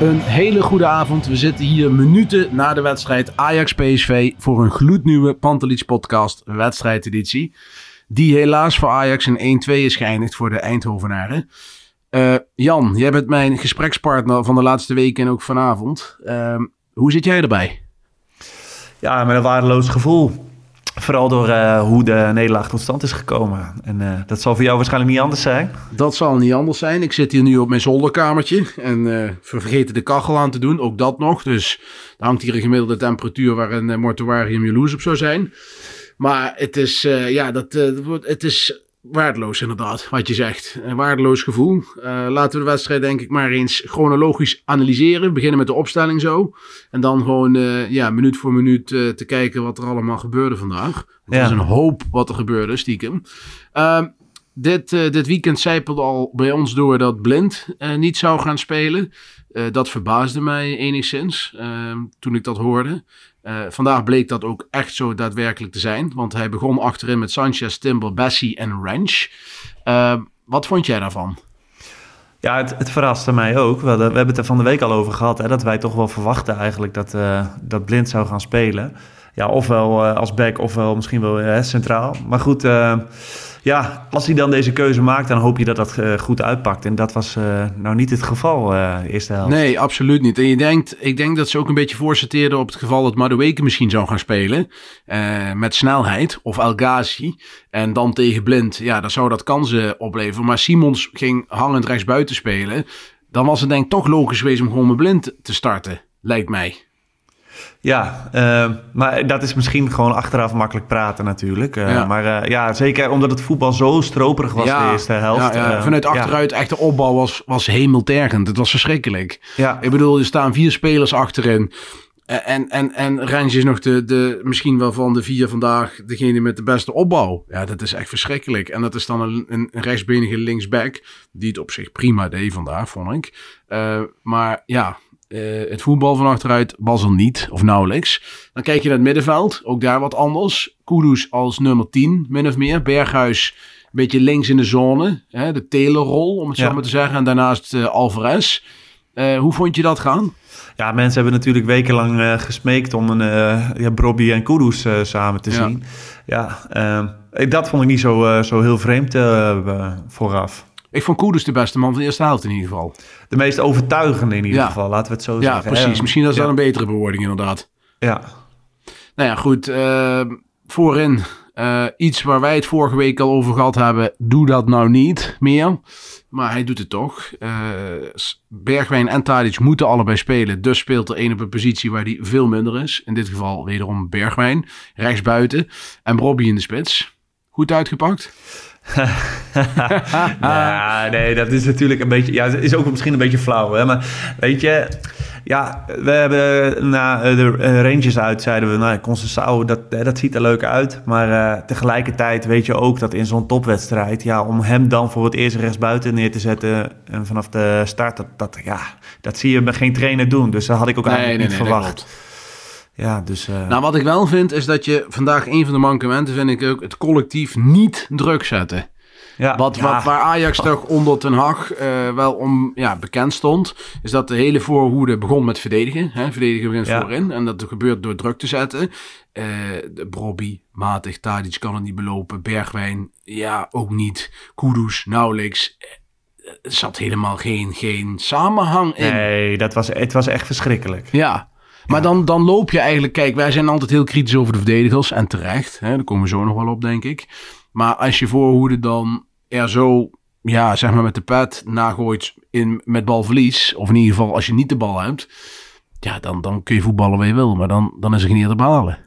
Een hele goede avond. We zitten hier minuten na de wedstrijd Ajax-PSV voor een gloednieuwe Pantelich podcast wedstrijdeditie. Die helaas voor Ajax in 1-2 is geëindigd voor de Eindhovenaren. Eh, Jan, jij bent mijn gesprekspartner van de laatste weken en ook vanavond. Ehm, hoe zit jij erbij? Ja, met een waardeloos gevoel. Vooral door eh, hoe de nederlaag tot stand is gekomen. En eh, dat zal voor jou waarschijnlijk niet anders zijn. Dat zal niet anders zijn. Ik zit hier nu op mijn zolderkamertje en we vergeten de kachel aan te doen, ook dat nog. Dus er hangt hier een gemiddelde temperatuur waar een uh, mortuarium jaloers op zou zijn. Maar het is, ja, dat, het is waardeloos inderdaad, wat je zegt. Een waardeloos gevoel. Uh, laten we de wedstrijd denk ik maar eens chronologisch analyseren. Beginnen met de opstelling zo. En dan gewoon uh, ja, minuut voor minuut uh, te kijken wat er allemaal gebeurde vandaag. Er ja. is een hoop wat er gebeurde, stiekem. Ehm, dit, dit weekend zijpelde al bij ons door dat Blind niet zou gaan spelen. dat verbaasde mij enigszins ehm, toen ik dat hoorde. Uh, vandaag bleek dat ook echt zo daadwerkelijk te zijn. Want hij begon achterin met Sanchez, Timber, Bessie en Ranch. Uh, wat vond jij daarvan? Ja, het, het, verraste mij ook. We, we, hebben het er van de week al over gehad. Hè, dat wij toch wel verwachten eigenlijk dat, uh, dat Blind zou gaan spelen. Ja, ofwel als back, ofwel misschien wel centraal. Maar goed ja, als hij dan deze keuze maakt, dan hoop je dat dat uh, goed uitpakt. En dat was uh, nou niet het geval, uh, eerste helft. Nee, absoluut niet. En je denkt, ik denk dat ze ook een beetje voorsorteerden op het geval dat Madueke misschien zou gaan spelen. met snelheid, of El Ghazi. En dan tegen Blind, ja, dan zou dat kansen opleveren. Maar Simons ging hangend rechtsbuiten spelen. Dan was het denk ik toch logisch geweest om gewoon met Blind te starten, lijkt mij. Ja, uh, maar dat is misschien gewoon achteraf makkelijk praten natuurlijk. Uh, ja. Maar uh, ja, zeker omdat het voetbal zo stroperig was ja. de eerste helft. Ja, Vanuit achteruit, echt de opbouw was, was hemeltergend. Het was verschrikkelijk. Ja. Ik bedoel, er staan vier spelers achterin. En, en, en Rens is nog de, de, misschien wel van de vier vandaag degene met de beste opbouw. Ja, dat is echt verschrikkelijk. En dat is dan een, een rechtsbenige linksback, die het op zich prima deed vandaag, vond ik. maar ja, uh, het voetbal van achteruit was er niet, of nauwelijks. Dan kijk je naar het middenveld, ook daar wat anders. Kudus als nummer 10, min of meer. Berghuis een beetje links in de zone, hè, de telerrol, om het ja. zo maar te zeggen. En daarnaast uh, Alvarez. Uh, hoe vond je dat gaan? Ja, mensen hebben natuurlijk wekenlang gesmeekt om een ja, Brobby en Kudus samen te ja. zien. Ja, ehm, dat vond ik niet zo, zo heel vreemd vooraf. Ik vond Koeders de beste man van de eerste helft in ieder geval. De meest overtuigende in ieder ja. geval, laten we het zo ja, zeggen. Precies. Ja, Misschien is dat een betere bewoording inderdaad. Ja. Nou ja, goed. Uh, voorin uh, iets waar wij het vorige week al over gehad hebben. Doe dat nou niet meer. Maar hij doet het toch. Uh, Bergwijn en Tadic moeten allebei spelen. Dus speelt er een op een positie waar hij veel minder is. In dit geval wederom Bergwijn. Rechtsbuiten. En Robbie in de spits. Goed uitgepakt? nou, nee, dat is natuurlijk een beetje... Ja, is ook misschien een beetje flauw, hè. Maar weet je... Ja, we hebben na de Rangers uit zeiden we... Nou, Concessao, dat, dat ziet er leuk uit. Maar uh, tegelijkertijd weet je ook dat in zo'n topwedstrijd... Ja, om hem dan voor het eerst rechtsbuiten neer te zetten... en vanaf de start, dat, dat, ja, dat zie je bij geen trainer doen. Dus dat had ik ook nee, eigenlijk nee, niet nee, verwacht. Ja, dus, uh... Nou, wat ik wel vind is dat je vandaag een van de mankementen vind ik ook het collectief niet druk zetten. Ja, wat, ja. wat, waar Ajax toch onder Ten Hag eh, wel om ja, bekend stond, is dat de hele voorhoede begon met verdedigen. Hè? Verdedigen begint Ja. voorin. En dat gebeurt door druk te zetten. Eh de Brobby, matig, Tadic kan het niet belopen. Bergwijn, ja, ook niet. Kudus, nauwelijks. Eh, Er zat helemaal geen, geen samenhang in. Nee, dat was, het was echt verschrikkelijk. Ja. Maar dan, dan loop je eigenlijk... Kijk, wij zijn altijd heel kritisch over de verdedigers. En terecht. Hè, daar komen we zo nog wel op, denk ik. Maar als je voorhoede dan er zo... Ja, zeg maar met de pet nagooit in, met balverlies. Of in ieder geval als je niet de bal hebt. Ja, dan, dan kun je voetballen waar je wil. Maar dan, dan is er geen eer te behalen.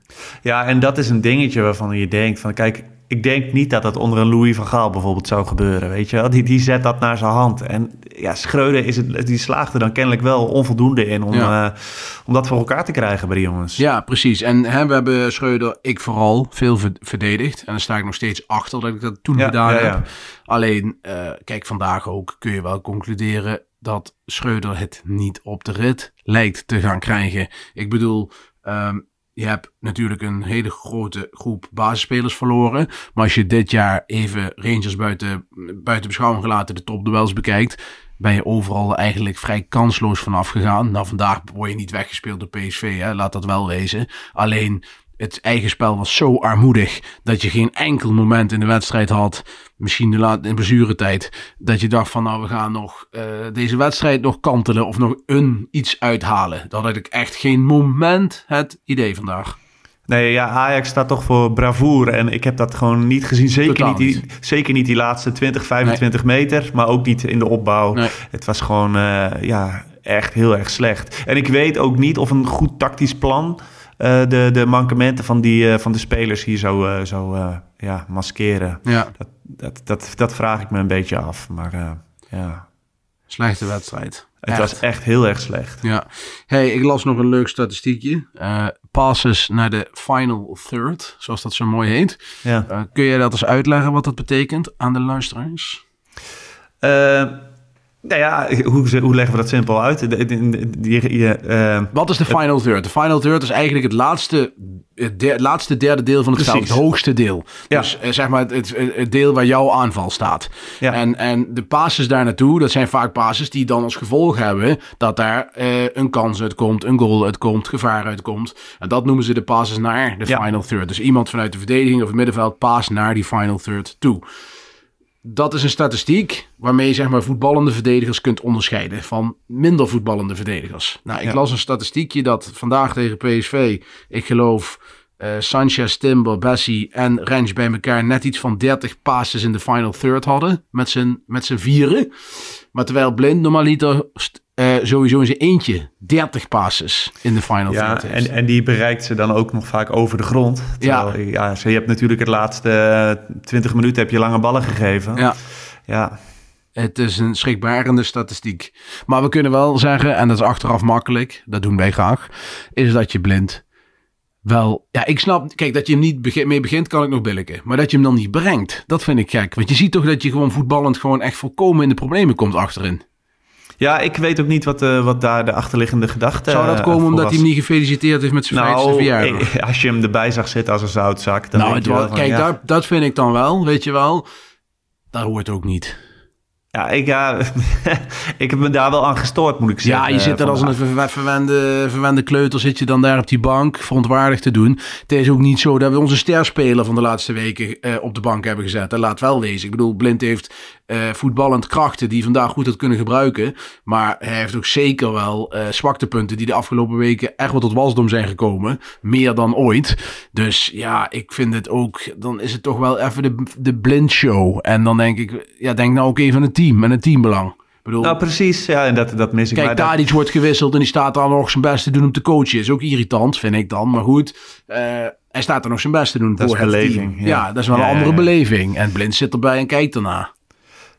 Ja, en dat is een dingetje waarvan je denkt van... Kijk, ik denk niet dat dat onder een Louis van Gaal bijvoorbeeld zou gebeuren, weet je wel. Die, die zet dat naar zijn hand. En ja, Schreuder is het, die slaagde dan kennelijk wel onvoldoende in om, Ja. eh, om dat voor elkaar te krijgen bij die jongens. Ja, precies. En hè, we hebben Schreuder, ik vooral, veel ver- verdedigd. En daar sta ik nog steeds achter dat ik dat toen Ja, gedaan ja, heb. Alleen, eh, kijk, vandaag ook kun je wel concluderen dat Schreuder het niet op de rit lijkt te gaan krijgen. Ik bedoel, ehm, je hebt natuurlijk een hele grote groep basisspelers verloren. Maar als je dit jaar even Rangers buiten, buiten beschouwing gelaten de topduels bekijkt, ben je overal eigenlijk vrij kansloos vanaf gegaan. Nou, vandaag word je niet weggespeeld door PSV, hè? laat dat wel wezen. Alleen het eigen spel was zo armoedig dat je geen enkel moment in de wedstrijd had, misschien de laat, in blessuretijd, dat je dacht van nou we gaan nog eh, deze wedstrijd nog kantelen of nog een iets uithalen. Dat had ik echt geen moment het idee vandaag. Nee, ja, Ajax staat toch voor bravoure. En ik heb dat gewoon niet gezien. Zeker, niet die, zeker niet die laatste 20, 25 meter. Maar ook niet in de opbouw. Nee. Het was gewoon eh, ja, echt heel erg slecht. En ik weet ook niet of een goed tactisch plan... eh, de, de mankementen van, die, eh, van de spelers hier zou, eh, eh, ja, maskeren. Ja, Dat, dat, dat, dat vraag ik me een beetje af. Maar ja, slechte wedstrijd. het Echt. was echt heel erg slecht. Ja. Hey, ik las nog een leuk statistiekje. Eh, passes naar de final third, zoals dat zo mooi heet. Ja. Kun jij dat eens uitleggen wat dat betekent aan de luisteraars? Eh, nou ja, hoe, hoe leggen we dat simpel uit? De- de- de- die- eh, Wat is de final third? De final third is eigenlijk het laatste, het laatste derde deel van het veld. Het hoogste deel. Ja. Dus eh, zeg maar het, deel waar jouw aanval staat. Ja. En, en de passes daar naartoe, dat zijn vaak passes die dan als gevolg hebben dat daar eh, een kans uitkomt, een goal uitkomt, gevaar uitkomt. En dat noemen ze de passes naar de Ja. final third. Dus iemand vanuit de verdediging of het middenveld paast naar die final third toe. Dat is een statistiek waarmee je zeg maar voetballende verdedigers kunt onderscheiden van minder voetballende verdedigers. Nou, ik Ja. las een statistiekje dat vandaag tegen PSV, ik geloof eh, Sanchez, Timber, Bessie en Rens bij elkaar net iets van 30 passes in de final third hadden met z'n met z'n vieren. Maar terwijl Blind normaliter st- eh, sowieso in zijn eentje 30 passes in de final Ja, en, en die bereikt ze dan ook nog vaak over de grond. Terwijl, ja. ze- je hebt natuurlijk het laatste eh, 20 minuten heb je lange ballen gegeven. ja. ja. Het is een schrikbarende statistiek. Maar we kunnen wel zeggen, en dat is achteraf makkelijk, dat doen wij graag, is dat je blind wel... Ja, ik snap, kijk, dat je hem niet mee begint, kan ik nog billiken. Maar dat je hem dan niet brengt, dat vind ik gek. Want je ziet toch dat je gewoon voetballend gewoon echt volkomen in de problemen komt achterin. Ja, ik weet ook niet wat, eh, wat daar de achterliggende gedachte Zou dat eh, komen omdat was. hij hem niet gefeliciteerd heeft met zijn Nou, verjaardag? eh, als je hem erbij zag zitten als een zoutzak, dan nou, het wel van, kijk, ja, dat, dat vind ik dan wel, weet je wel. Dat hoort ook niet. Ja, ik, ja, ik heb me daar wel aan gestoord, moet ik zeggen. Ja, je zit er als een verwende, verwende kleuter, zit je dan daar op die bank verontwaardigd te doen. Het is ook niet zo dat we onze sterspeler van de laatste weken eh, op de bank hebben gezet. Dat laat wel wezen. Ik bedoel, Blind heeft eh, voetballend krachten die vandaag goed had kunnen gebruiken. Maar hij heeft ook zeker wel eh zwaktepunten die de afgelopen weken echt wel tot wasdom zijn gekomen. Meer dan ooit. Dus ja, ik vind het ook, dan is het toch wel even de, de Blind show. En dan denk ik, ja, denk nou ook even aan het team en het teambelang. Bedoel, Nou, precies. Ja, en dat, dat mis ik. Kijk, dat- Tadic wordt gewisseld en die staat dan nog zijn best te doen om te coachen. Is ook irritant, vind ik dan. Maar goed, eh, hij staat er nog zijn best te doen Dat voor is het beleving, team. ja. Ja. dat is wel Ja, een andere ja. beleving. En Blind zit erbij en kijkt ernaar.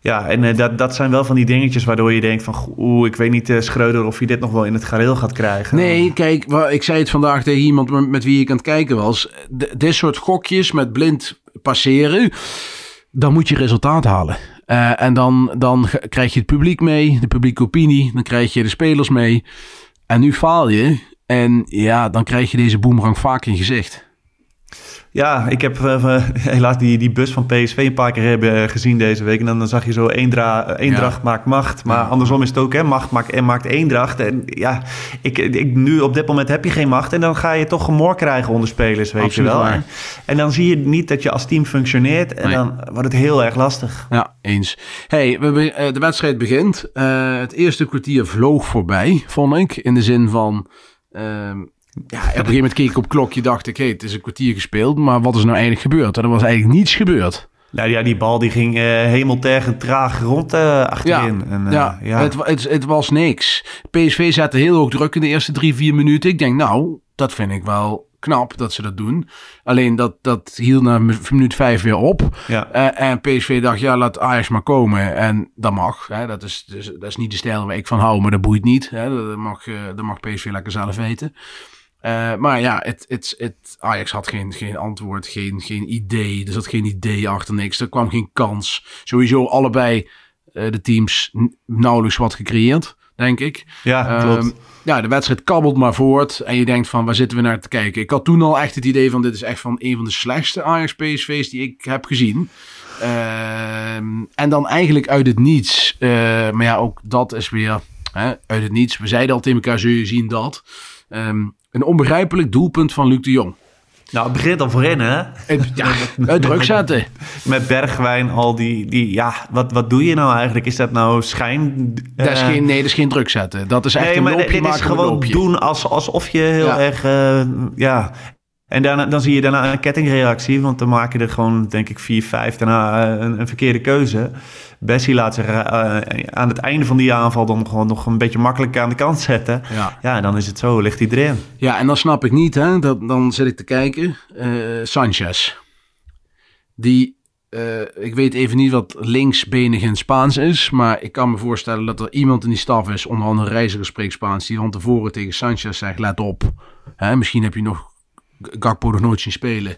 Ja, en eh, dat, dat zijn wel van die dingetjes waardoor je denkt van... Oeh, ik weet niet, eh, Schreuder, of je dit nog wel in het gareel gaat krijgen. Nee, kijk, ik zei het vandaag tegen iemand met- wie ik aan het kijken was. Dit soort gokjes met blind passeren, dan moet je resultaat halen. Eh, en dan, dan krijg je het publiek mee, de publieke opinie. Dan krijg je de spelers mee. En nu faal je. En ja, dan krijg je deze boemerang vaak in gezicht. Ja, ik heb uh, helaas die, die bus van PSV een paar keer hebben gezien deze week. En dan, dan zag je zo eendra eendracht ja. maakt macht. Maar andersom is het ook, hè, macht maakt, en maakt eendracht. En ja, ik, ik, nu op dit moment heb je geen macht. En dan ga je toch gemor krijgen onder spelers, weet Absoluut je wel. waar. En dan zie je niet dat je als team functioneert. En Nee. dan wordt het heel erg lastig. Ja, eens. Hey, we, eh, de wedstrijd begint. Eh, het eerste kwartier vloog voorbij, vond ik. In de zin van... ehm, ja, op een gegeven moment keek ik op klokje, dacht ik, hey, het is een kwartier gespeeld, maar wat is nou eigenlijk gebeurd? En er was eigenlijk niets gebeurd. Nou ja, die bal die ging eh hemeltergend traag rond eh, achterin. En, eh, ja, ja. Het, het, het was niks. PSV zette heel hoog druk in de eerste drie, vier minuten. Ik denk, nou, dat vind ik wel knap dat ze dat doen. Alleen dat, dat hield na mi- minuut vijf weer op. ja. En PSV dacht, ja, laat Ajax maar komen. En dat mag. Hè. Dat, is, dus, dat is niet de stijl waar ik van hou, maar dat boeit niet. Hè. Dat, mag, dat mag PSV lekker zelf weten. Eh, maar ja, het, het, het, Ajax had geen, geen antwoord, geen, geen idee. Er zat geen idee achter niks. Er kwam geen kans. Sowieso allebei eh, de teams nauwelijks wat gecreëerd, denk ik. ja, klopt. Ehm, ja, de wedstrijd kabbelt maar voort. En je denkt van, waar zitten we naar te kijken? Ik had toen al echt het idee van, dit is echt van een van de slechtste Ajax-PSV's die ik heb gezien. Ehm, en dan eigenlijk uit het niets. eh, maar ja, ook dat is weer hè, uit het niets. We zeiden al tegen elkaar, zul je zien dat. Ehm, een onbegrijpelijk doelpunt van Luc de Jong. nou, het begint al voorin, hè? Het, ja, het druk zetten. Met Bergwijn, al die, die ja, wat, wat doe je nou eigenlijk? Is dat nou schijn? Dat is eh, geen, nee, dat is geen druk zetten. Dat is echt nee, een maar loopje dit is gewoon loopje. doen als, alsof je heel Ja. erg, eh, ja. En daarna, dan zie je daarna een kettingreactie, want dan maak je er gewoon, denk ik, vier, vijf daarna eh, een, een verkeerde keuze. Bessie laat zich eh, aan het einde van die aanval dan gewoon nog een beetje makkelijk aan de kant zetten. Ja. Ja, dan is het zo, ligt hij erin. Ja, en dan snap ik niet, hè, dat, dan zit ik te kijken. eh, Sanchez. Die, eh, ik weet even niet wat linksbenig in Spaans is. Maar ik kan me voorstellen dat er iemand in die staf is, onder andere Reiziger spreekt Spaans, die van tevoren tegen Sanchez zegt, let op. Hè, misschien heb je nog Gakpo nog nooit zien spelen.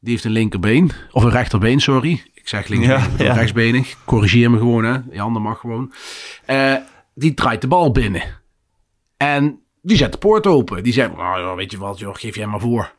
Die heeft een linkerbeen, of een rechterbeen, sorry. Ik zeg linkerbeen, Ja, ja. rechtsbenig. Corrigeer me gewoon, hè. Jan, dat mag gewoon. Eh, die draait de bal binnen. En die zet de poort open. Die zegt, joh, weet je wat, joh, geef jij maar voor.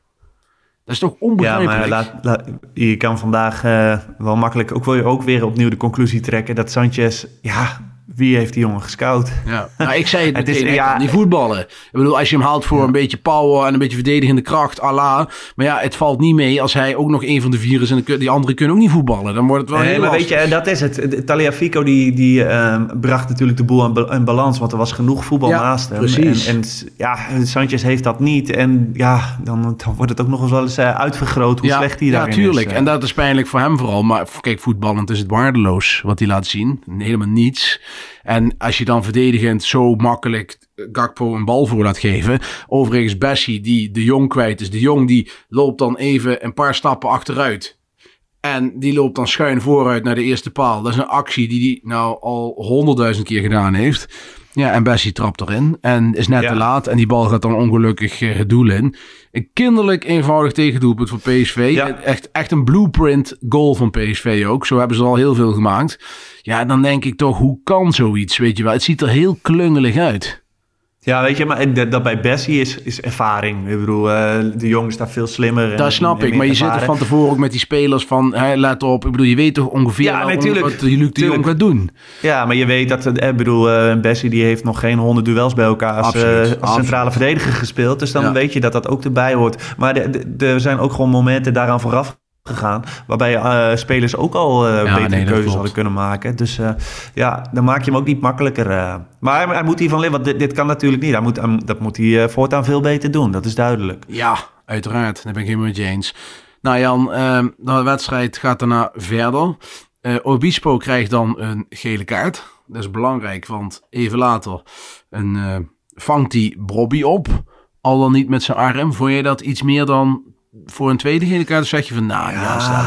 Dat is toch Ja, onbegrijpelijk? maar laat, laat- je kan vandaag eh, wel makkelijk ook weer, ook weer opnieuw de conclusie trekken dat Sanchez, ja, wie heeft die jongen gescout? Ja. Nou, ik zei het, Het is- ja. kan niet voetballen. Ik bedoel, als je hem haalt voor een beetje power en een beetje verdedigende kracht, Allah. Maar ja, het valt niet mee als hij ook nog een van de vier is en die anderen kunnen ook niet voetballen. Dan wordt het wel Nee, heel maar lastig. weet je, dat is het. Taliafico die, die ehm, bracht natuurlijk de boel in, ba- in balans, want er was genoeg voetbal Ja, naast hem. precies. En, en ja, Sanchez heeft dat niet. En ja, dan, dan wordt het ook nog eens wel eens eh, uitvergroot hoe slecht hij ja, daarin tuurlijk. is. eh. En dat is pijnlijk voor hem vooral. Maar kijk, voetballend is het waardeloos wat hij laat zien. Helemaal niets. En als je dan verdedigend zo makkelijk Gakpo een bal voor laat geven. Overigens Bessie die de Jong kwijt is. De Jong die loopt dan even een paar stappen achteruit. En die loopt dan schuin vooruit naar de eerste paal. Dat is een actie die hij nou al honderdduizend keer gedaan heeft. Ja, en Bessie trapt erin. En is net Ja. te laat. En die bal gaat dan ongelukkig eh, het doel in. Een kinderlijk eenvoudig tegendoelpunt voor PSV. Ja. Echt, echt een blueprint goal van PSV ook. Zo hebben ze er al heel veel gemaakt. Ja, dan denk ik toch, hoe kan zoiets? Weet je wel, het ziet er heel klungelig uit. Ja, weet je, maar dat, dat bij Bessie is, is ervaring. Ik bedoel, eh, de jongen is daar veel slimmer. en- Dat snap en ik. Maar je zit er van tevoren ook met die spelers van, hè, let op. Ik bedoel, je weet toch ongeveer Ja, wat Luc de Jong gaat doen. Ja, maar je weet dat, eh, ik bedoel, eh, Bessie die heeft nog geen honderd duels bij elkaar als, Absoluut, als absoluut. centrale verdediger gespeeld. Dus dan Ja. weet je dat dat ook erbij hoort. Maar er zijn ook gewoon momenten daaraan vooraf gegaan, waarbij eh, spelers ook al eh betere nee, dat keuzes hadden kunnen maken. Dus eh, ja, dan maak je hem ook niet makkelijker. eh. Maar hij, hij moet hiervan leren, want dit, dit kan natuurlijk niet. Hij moet, hij- dat moet hij eh, voortaan veel beter doen, dat is duidelijk. Ja, uiteraard. Daar ben ik helemaal met je eens. Nou Jan, ehm, de wedstrijd gaat daarna verder. Eh, Obispo krijgt dan een gele kaart. Dat is belangrijk, want even later een, eh, vangt hij Bobby op. Al dan niet met zijn arm. Vond je dat iets meer dan voor een tweede gele kaart? Zeg je van, nou ja.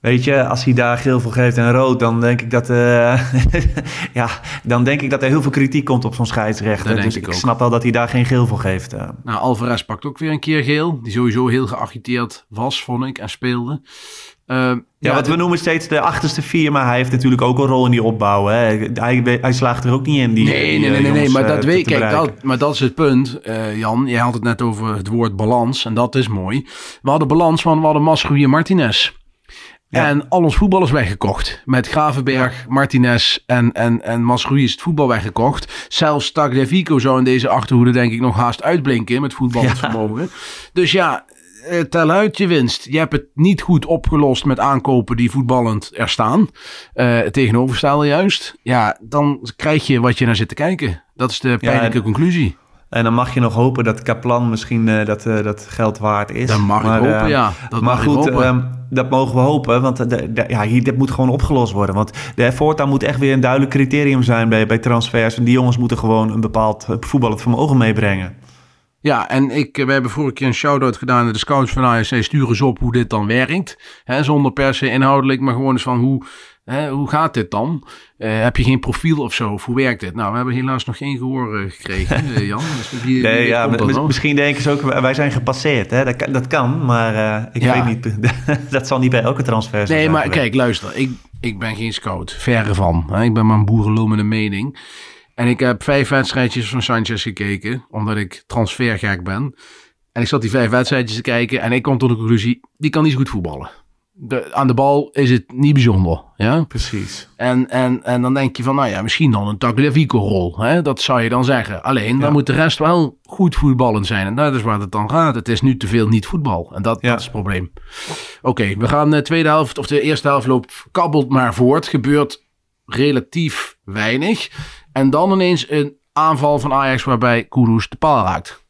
Weet je, als hij daar geel voor geeft en rood, dan denk ik dat, eh, ja, dan denk ik dat er heel veel kritiek komt op zo'n scheidsrechter. Dat dus ik ik, snap wel dat hij daar geen geel voor geeft. eh. Nou, Alvarez pakt ook weer een keer geel. Die sowieso heel geagiteerd was, vond ik, en speelde. Uh, ja, wat we noemen steeds de achterste vier, maar hij heeft natuurlijk ook een rol in die opbouw. Hè. Hij, hij slaagt er ook niet in. Die, nee, nee, nee, nee, nee, maar dat weet kijk, dat, maar dat is het punt, uh, Jan. Je had het net over het woord balans en dat is mooi. We hadden balans van we hadden Masrowi en Martinez. Ja. En al ons voetbal is weggekocht. Met Gravenberg, Martinez en, en, en Masroui is het voetbal weggekocht. Zelfs Tagliafico zou in deze achterhoede denk ik nog haast uitblinken met voetbalvermogen. Ja. Dus ja, eh, tel uit je winst. Je hebt het niet goed opgelost met aankopen die voetballend er staan. Uh, het tegenovergestelde juist. Ja, dan krijg je wat je naar zit te kijken. Dat is de pijnlijke ja, conclusie. En dan mag je nog hopen dat Kaplan misschien uh, dat, uh, dat geld waard is. Dan mag maar, ik hopen, ja. Dat maar goed, um, dat mogen we hopen. Want ja, hier, dit moet gewoon opgelost worden. Want de voortaan moet echt weer een duidelijk criterium zijn bij, bij transfers. En die jongens moeten gewoon een bepaald voetballend vermogen meebrengen. Ja, en ik, we hebben vorige keer een shout-out gedaan naar de scouts van ASC. Stuur eens op hoe dit dan werkt. Hè, zonder per se inhoudelijk, maar gewoon eens van hoe, hè, hoe gaat dit dan? Uh, heb je geen profiel of zo? Of hoe werkt dit? Nou, we hebben helaas nog geen gehoor uh, gekregen, uh, Jan. Dus wie, nee, ja, misschien denken ze ook, wij zijn gepasseerd. Hè? Dat, dat kan, maar ik ja. weet niet. dat zal niet bij elke transfer zijn. Nee, maar kijk, luister. Ik, ik ben geen scout. Verre van. Hè? Ik ben maar een boerenlul met een mening. En ik heb vijf wedstrijdjes van Sanchez gekeken, omdat ik transfergek ben. En ik zat die vijf wedstrijdjes te kijken en ik kom tot de conclusie, die kan niet zo goed voetballen. De, aan de bal is het niet bijzonder. Ja? Precies. En, en, en dan denk je van, nou ja, misschien dan een Tagliafico-rol. Dat zou je dan zeggen. Alleen, dan moet de rest wel goed voetballend zijn. En dat is waar het dan gaat. Het is nu te veel niet voetbal. En dat, ja. dat is het probleem. Oké, we gaan de tweede helft, of de eerste helft loopt kabbelt maar voort. Gebeurt relatief weinig. En dan ineens een aanval van Ajax waarbij Kudus de paal raakt.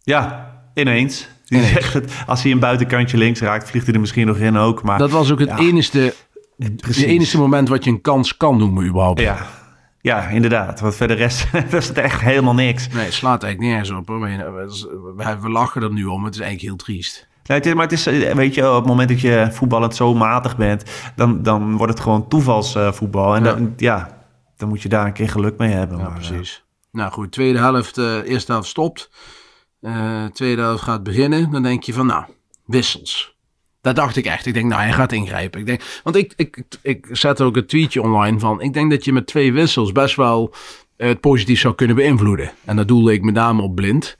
Ja, ineens. ineens. Het, als hij een buitenkantje links raakt, vliegt hij er misschien nog in ook. Maar, dat was ook het ja, enige, het enige moment wat je een kans kan noemen überhaupt. Ja, ja, inderdaad. Want verder rest was het echt helemaal niks. Nee, het slaat eigenlijk nergens op. Hoor. We, lachen er nu om. Het is eigenlijk heel triest. Nee, maar het is, weet je, op het moment dat je voetballend zo matig bent, dan, dan wordt het gewoon toevalsvoetbal. En ja. Dan, ja, dan moet je daar een keer geluk mee hebben. Ja, maar, precies. Nou goed, tweede helft, uh, eerste helft stopt. Uh, tweede helft gaat beginnen. Dan denk je van, nou, wissels. Dat dacht ik echt. Ik denk, nou, hij gaat ingrijpen. Ik denk, want ik, ik, ik zet ook een tweetje online van... ik denk dat je met twee wissels best wel uh, het positief zou kunnen beïnvloeden. En dat doelde ik met name op blind.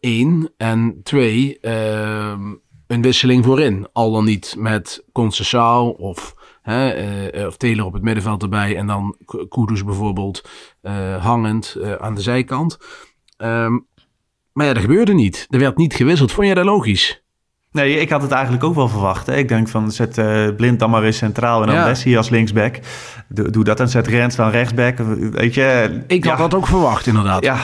Eén. en twee, ehm, een wisseling voorin. Al dan niet met Concessao of uh, of Taylor op het middenveld erbij. En dan Kudus bijvoorbeeld uh, hangend aan de zijkant. Um, maar ja, dat gebeurde niet. Er werd niet gewisseld. Vond jij dat logisch? Nee, ik had het eigenlijk ook wel verwacht. Hè? Ik denk van zet Blind dan maar eens centraal en dan ja. Messi als linksback. Doe, doe dat en zet Rens dan rechtsback. Weet je, ik had dat ook verwacht inderdaad. Ja,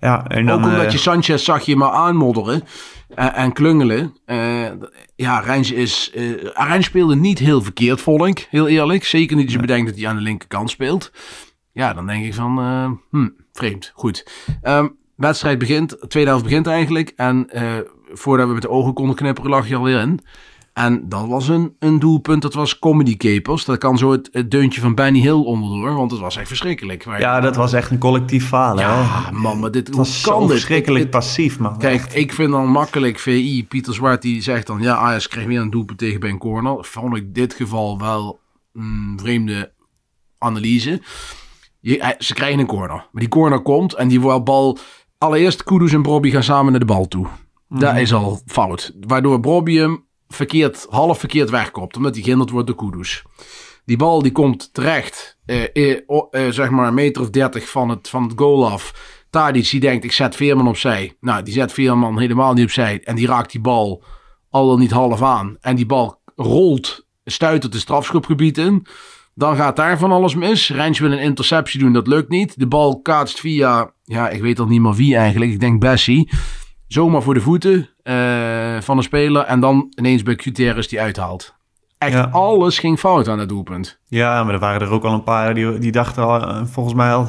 ja, en dan, ook omdat je Sanchez zag je maar aanmodderen en, en klungelen. Uh, ja, Rijns, is, uh, speelde niet heel verkeerd, vond ik. Heel eerlijk. Zeker niet als je bedenkt dat hij aan de linkerkant speelt. Ja, dan denk ik van, uh, hm, vreemd. Goed. Um, wedstrijd begint, tweede helft begint eigenlijk. En voordat we met de ogen konden knipperen, lag je alweer in. En dat was een, een doelpunt, dat was Comedy Capers. Dat kan zo het, het deuntje van Benny Hill onderdoor, want het was echt verschrikkelijk. Maar ja, dat was echt een collectief falen. Ja, man, maar dit was kan zo verschrikkelijk passief, man. Kijk, echt. ik vind dan makkelijk VI, Pieter Zwart, die zegt dan... Ja, Ajax kreeg weer een doelpunt tegen bij een corner. Vond ik dit geval wel een vreemde analyse. Je, ze krijgen een corner. Maar die corner komt en die bal... Allereerst Kudus en Bobby gaan samen naar de bal toe. Mm. Dat is al fout. Waardoor Bobby hem verkeerd, half verkeerd wegkopt. Omdat hij gehinderd wordt door Kudus. Die bal die komt terecht, eh, eh, eh, zeg maar een meter of dertig van het, van het goal af. Tadic die denkt, ik zet Veerman opzij. Nou, die zet Veerman helemaal niet opzij. En die raakt die bal al dan niet half aan. En die bal rolt, stuitert de strafschopgebied in. Dan gaat daar van alles mis. Rijns wil een interceptie doen, dat lukt niet. De bal kaatst via, ja, ik weet al niet meer wie eigenlijk. Ik denk Bessie. Zomaar voor de voeten uh, van een speler. En dan ineens bij Gutierrez die uithaalt. Echt ja. alles ging fout aan het doelpunt. Ja, maar er waren er ook al een paar die, die dachten al, eh, volgens mij al,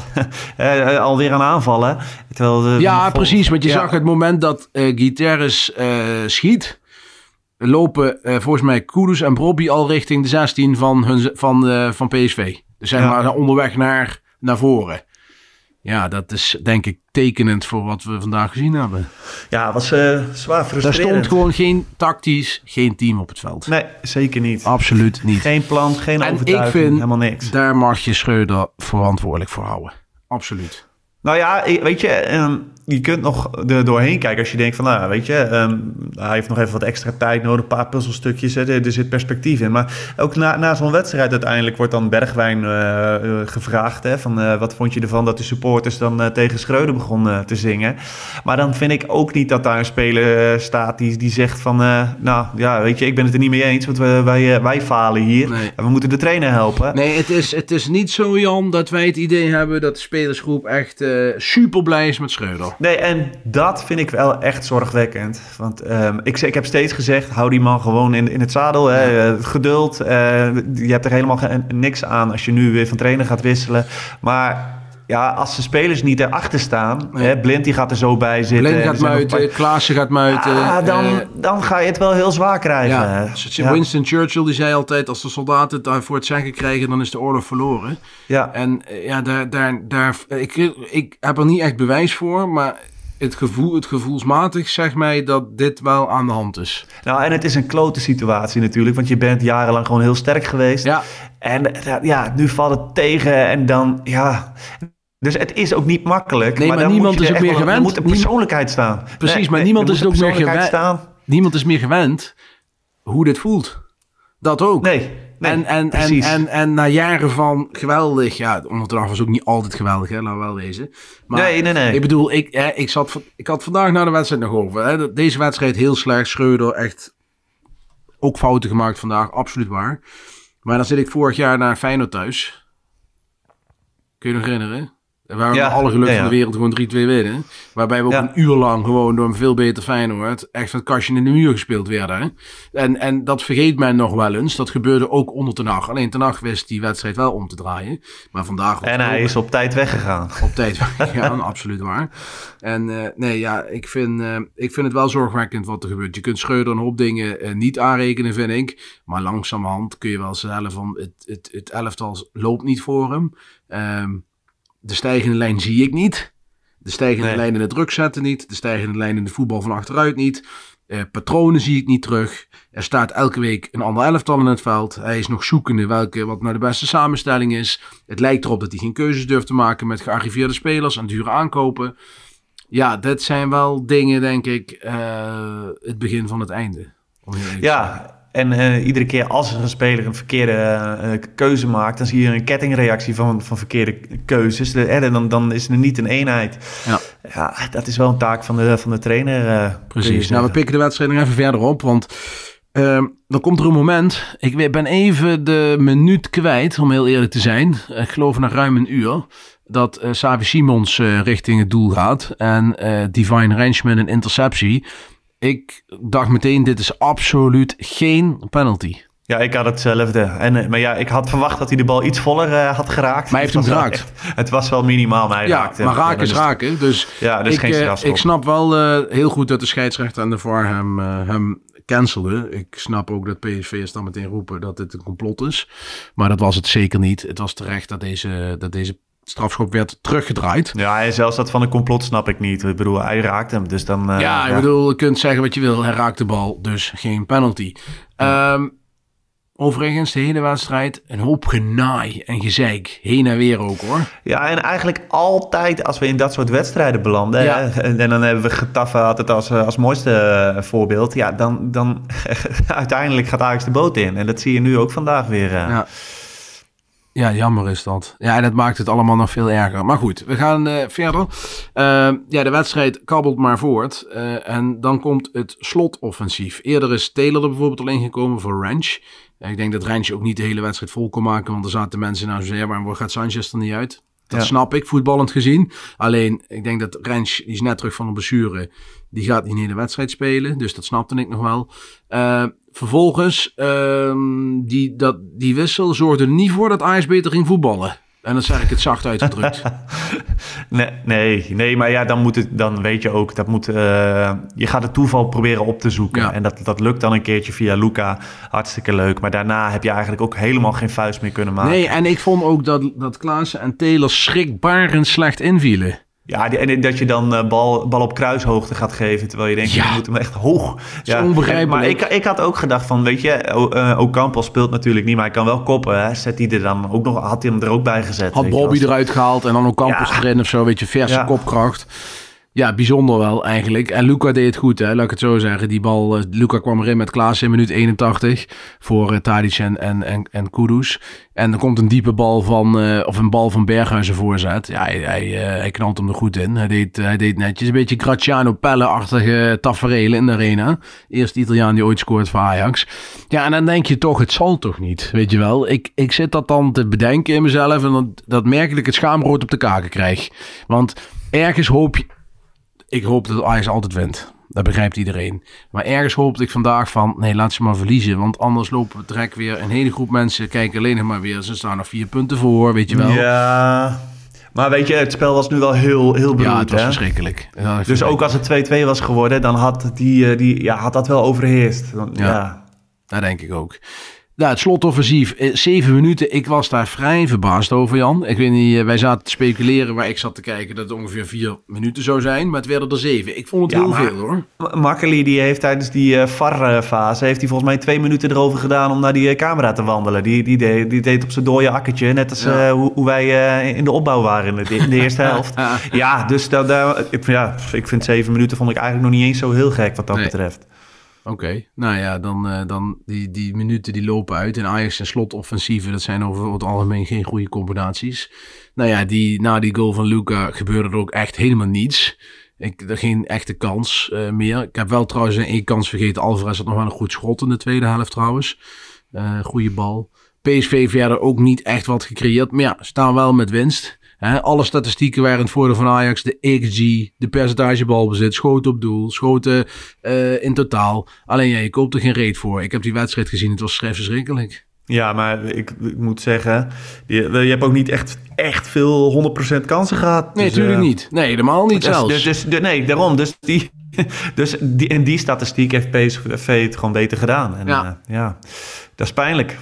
uh, alweer aan aanvallen. Terwijl de, ja, precies. Want je ja. zag het moment dat uh, Gutierrez schiet. Lopen volgens mij Kudus en Brobby al richting de 16 van, hun, van, van PSV. Dus zeg maar onderweg naar, naar voren. Ja, dat is denk ik tekenend voor wat we vandaag gezien hebben. Ja, het was eh, zwaar Daar frustrerend. stond gewoon geen tactisch, geen team op het veld. Nee, zeker niet. Absoluut niet. Geen plan, geen en ik overtuiging, vind, helemaal niks. daar mag je Schreuder verantwoordelijk voor houden. Absoluut. Nou ja, ik- weet je, ehm, je kunt nog er doorheen kijken als je denkt van, nou, weet je, ehm, hij heeft nog even wat extra tijd nodig, een paar puzzelstukjes, hè, er, zit perspectief in. Maar ook na, na zo'n wedstrijd uiteindelijk wordt dan Bergwijn eh, eh, gevraagd, hè, van eh, wat vond je ervan dat de supporters dan tegen Schreuder begonnen te zingen. Maar dan vind ik ook niet dat daar een speler staat die, die zegt van, nou ja, weet je, ik ben het er niet mee eens, want wij, wij falen hier Nee. en we moeten de trainer helpen. Nee, het is, het is niet zo, Jan, dat wij het idee hebben dat de spelersgroep echt super blij is met Schreuder. Nee, en dat vind ik wel echt zorgwekkend. Want ehm, ik, ik heb steeds gezegd, hou die man gewoon in, in het zadel. Hè. Eh, geduld. eh, je hebt er helemaal niks aan als je nu weer van trainer gaat wisselen. Maar ja, als de spelers niet erachter staan... Hè, Blind die gaat er zo bij zitten. Blind gaat zijn muiten, Klaassen gaat muiten. paar- Ah, dan, eh, dan ga je het wel heel zwaar krijgen. ja. Winston Churchill die zei altijd, als de soldaten het daarvoor het zeggen krijgen, dan is de oorlog verloren. Ja. En eh, ja, daar, daar, daar, ik, ik heb er niet echt bewijs voor, maar het, gevoel, het gevoelsmatig zegt mij dat dit wel aan de hand is. Nou, en het is een klote situatie natuurlijk, want je bent jarenlang gewoon heel sterk geweest. Ja. En ja, nu valt het tegen en dan, ja... Dus het is ook niet makkelijk. Nee, maar niemand moet je is ook meer gewend. Er moet een persoonlijkheid staan. Precies, maar niemand is ook meer gewend. staan. Niemand is meer gewend hoe dit voelt. Dat ook. Nee, nee en, en, en, precies. en, en na jaren van geweldig, ja, onderdag was ook niet altijd geweldig, hè, we wel wezen. Maar Nee, nee, nee. Ik bedoel, ik, hè, ik, zat, ik had vandaag na de wedstrijd nog over. Hè, deze wedstrijd heel slecht, Schreuder echt ook fouten gemaakt vandaag, absoluut waar. Maar dan zit ik vorig jaar naar Feyenoord thuis. Kun je nog herinneren? Waar we Ja, alle geluk ja, van ja. de wereld gewoon 3-2 winnen. Waarbij we ook Ja. een uur lang gewoon door een veel beter Feyenoord echt van het kastje in de muur gespeeld werden. Hè? En, en dat vergeet men nog wel eens. Dat gebeurde ook onder Ten Hag. Alleen Ten Hag wist die wedstrijd wel om te draaien. Maar vandaag... was En hij is op tijd weggegaan. op tijd weggegaan, absoluut waar. En eh, nee, ja, ik vind, eh, ik vind het wel zorgwekkend wat er gebeurt. Je kunt Schreuder een hoop dingen eh, niet aanrekenen, vind ik. Maar langzamerhand kun je wel stellen van het, het, het elftal loopt niet voor hem. Ehm, de stijgende lijn zie ik niet. De stijgende Nee. lijn in het druk zetten niet. De stijgende lijn in de voetbal van achteruit niet. Eh, patronen zie ik niet terug. Er staat elke week een ander elftal in het veld. Hij is nog zoekende welke, wat nou de beste samenstelling is. Het lijkt erop dat hij geen keuzes durft te maken met gearriveerde spelers en dure aankopen. Ja, dat zijn wel dingen, denk ik, eh, het begin van het einde. Ja, en eh, iedere keer als een speler een verkeerde eh, keuze maakt, dan zie je een kettingreactie van, van verkeerde keuzes. De, en dan, dan is er niet een eenheid. Ja. Ja, dat is wel een taak van de, van de trainer. eh, Precies. Nou, we pikken de wedstrijd nog even verder op. Want ehm, dan komt er een moment. Ik ben even de minuut kwijt, om heel eerlijk te zijn. Ik geloof na ruim een uur. Dat eh Savi Simons eh, richting het doel gaat. En eh, Divine Ranchman een interceptie. Ik dacht meteen, dit is absoluut geen penalty. Ja, ik had hetzelfde. En, eh, maar ja, ik had verwacht dat hij de bal iets voller eh, had geraakt. Maar hij heeft hem geraakt. echt- het was wel minimaal, maar hij Ja, raakte maar raken is raken. Dus Ja, dus ik, geen eh, ik snap wel heel goed dat de scheidsrechter en de VAR hem, hem cancelde. Ik snap ook dat PSV'ers dan meteen roepen dat dit een complot is. Maar dat was het zeker niet. Het was terecht dat deze, dat deze strafschop werd teruggedraaid. Ja, en zelfs dat van een complot snap ik niet. Ik bedoel, hij raakt hem, dus dan... eh, ja, ik bedoel, je kunt zeggen wat je wil. Hij raakt de bal, dus geen penalty. Ehm, overigens, de hele wedstrijd een hoop genaai en gezeik. Heen en weer ook hoor. Ja, en eigenlijk altijd als we in dat soort wedstrijden belanden... Ja. hè, en, dan hebben we Getafe altijd als, eh, als mooiste eh, voorbeeld... ja, dan, dan uiteindelijk gaat Ajax de boot in. En dat zie je nu ook vandaag weer. eh. Ja. Ja, jammer is dat. Ja, en dat maakt het allemaal nog veel erger. Maar goed, we gaan eh, verder. Eh, ja, de wedstrijd kabbelt maar voort. Eh, en dan komt het slotoffensief. Eerder is Taylor er bijvoorbeeld al ingekomen voor Ranch. Ik denk dat Ranch ook niet de hele wedstrijd vol kon maken. Want er zaten mensen nou zo, ja, waarom gaat Sanchez er niet uit? Dat Ja. snap ik, voetballend gezien. Alleen, ik denk dat Ranch, die is net terug van een blessure. Die gaat niet in de hele wedstrijd spelen. Dus dat snapte ik nog wel. Eh, vervolgens, ehm, die, dat, die wissel zorgde er niet voor dat Ajax beter ging voetballen. En dan zeg ik het zacht uitgedrukt. Nee, nee, nee, maar ja, dan, moet het, dan weet je ook, dat moet, eh, je gaat het toeval proberen op te zoeken. Ja. En dat, dat lukt dan een keertje via Luca, hartstikke leuk. Maar daarna heb je eigenlijk ook helemaal geen vuist meer kunnen maken. nee, en ik vond ook dat, dat Klaassen en Taylor schrikbarend slecht invielen. Ja, en dat je dan eh, bal, bal op kruishoogte gaat geven, terwijl je denkt, Ja. je moet hem echt hoog. Ja, onbegrijpelijk. Maar ik, ik had ook gedacht van, weet je, eh, Ocampo speelt natuurlijk niet, maar hij kan wel koppen. Hè. Zet hij er dan ook nog, had hij hem er ook bij gezet. Had Bobby eruit gehaald en dan ook Campos Ja. erin of zo, weet je, verse Ja. kopkracht. Ja, bijzonder wel eigenlijk. En Luca deed het goed, hè? laat ik het zo zeggen. Die bal, eh, Luca kwam erin met Klaas in minuut 81 voor uh, Tadic en, en, en, Kudus. En er komt een diepe bal van, eh, of een bal van Berghuizen voorzet. Ja, hij, hij, hij knalt hem er goed in. Hij deed, hij deed netjes. Een beetje Graziano Pelle-achtige taferelen in de arena. Eerste Italiaan die ooit scoort voor Ajax. Ja, en dan denk je toch, het zal toch niet, weet je wel. Ik, ik zit dat dan te bedenken in mezelf en dat, dat het schaamrood op de kaken krijg. Want ergens hoop je, ik hoop dat Ajax altijd wint. Dat begrijpt iedereen. Maar ergens hoopte ik vandaag van, nee, laat ze maar verliezen. Want anders lopen we direct weer een hele groep mensen kijken alleen nog maar weer. Ze staan nog vier punten voor, weet je wel. Ja, Ja, maar weet je, het spel was nu wel heel, heel beroerd. het was hè? verschrikkelijk. Ja, Dus ook als het 2-2 was geworden, dan had, die, eh, die, ja, had dat wel overheerst. Dan, Ja. ja. Dat denk ik ook. Nou, het slotoffensief, eh, zeven minuten. Ik was daar vrij verbaasd over, Jan. Ik weet niet, eh, wij zaten te speculeren waar ik zat te kijken dat het ongeveer vier minuten zou zijn. Maar het werden er zeven. Ik vond het Ja, heel maar- veel, hoor. Makkeli die heeft tijdens die eh, VAR-fase heeft hij volgens mij twee minuten erover gedaan om naar die camera te wandelen. Die, die, deed, die deed op zijn dode akkertje, net als Ja. hoe, hoe wij in de opbouw waren in de, in de eerste helft. ja, dus dat, daar- ik, ja, ik vind zeven minuten vond ik eigenlijk nog niet eens zo heel gek wat dat Nee. betreft. Oké, nou ja, dan, eh, dan die, die minuten die lopen uit. En Ajax en slotoffensieven, dat zijn over het algemeen geen goede combinaties. Nou ja, die, na die goal van Luca gebeurde er ook echt helemaal niets. Ik, er geen echte kans eh, meer. Ik heb wel trouwens één kans vergeten. Alvarez had nog wel een goed schot in de tweede helft trouwens. Eh goede bal. PSV verder ook niet echt wat gecreëerd. Maar ja, staan wel met winst. Alle statistieken waren in het voordeel van Ajax. De XG, de percentage balbezit, schoten op doel, schoten eh, in totaal. Alleen ja, je koopt er geen reet voor. Ik heb die wedstrijd gezien, het was vrij verschrikkelijk. Ja, maar ik, ik moet zeggen, je, je hebt ook niet echt, echt veel 100% kansen gehad. Nee, Dus, natuurlijk eh, niet. Nee, helemaal niet Dus, zelfs. dus, dus, nee, daarom. Dus, die, dus die, in die statistiek heeft PSV het gewoon beter gedaan. En, Ja. ja. ja, dat is pijnlijk.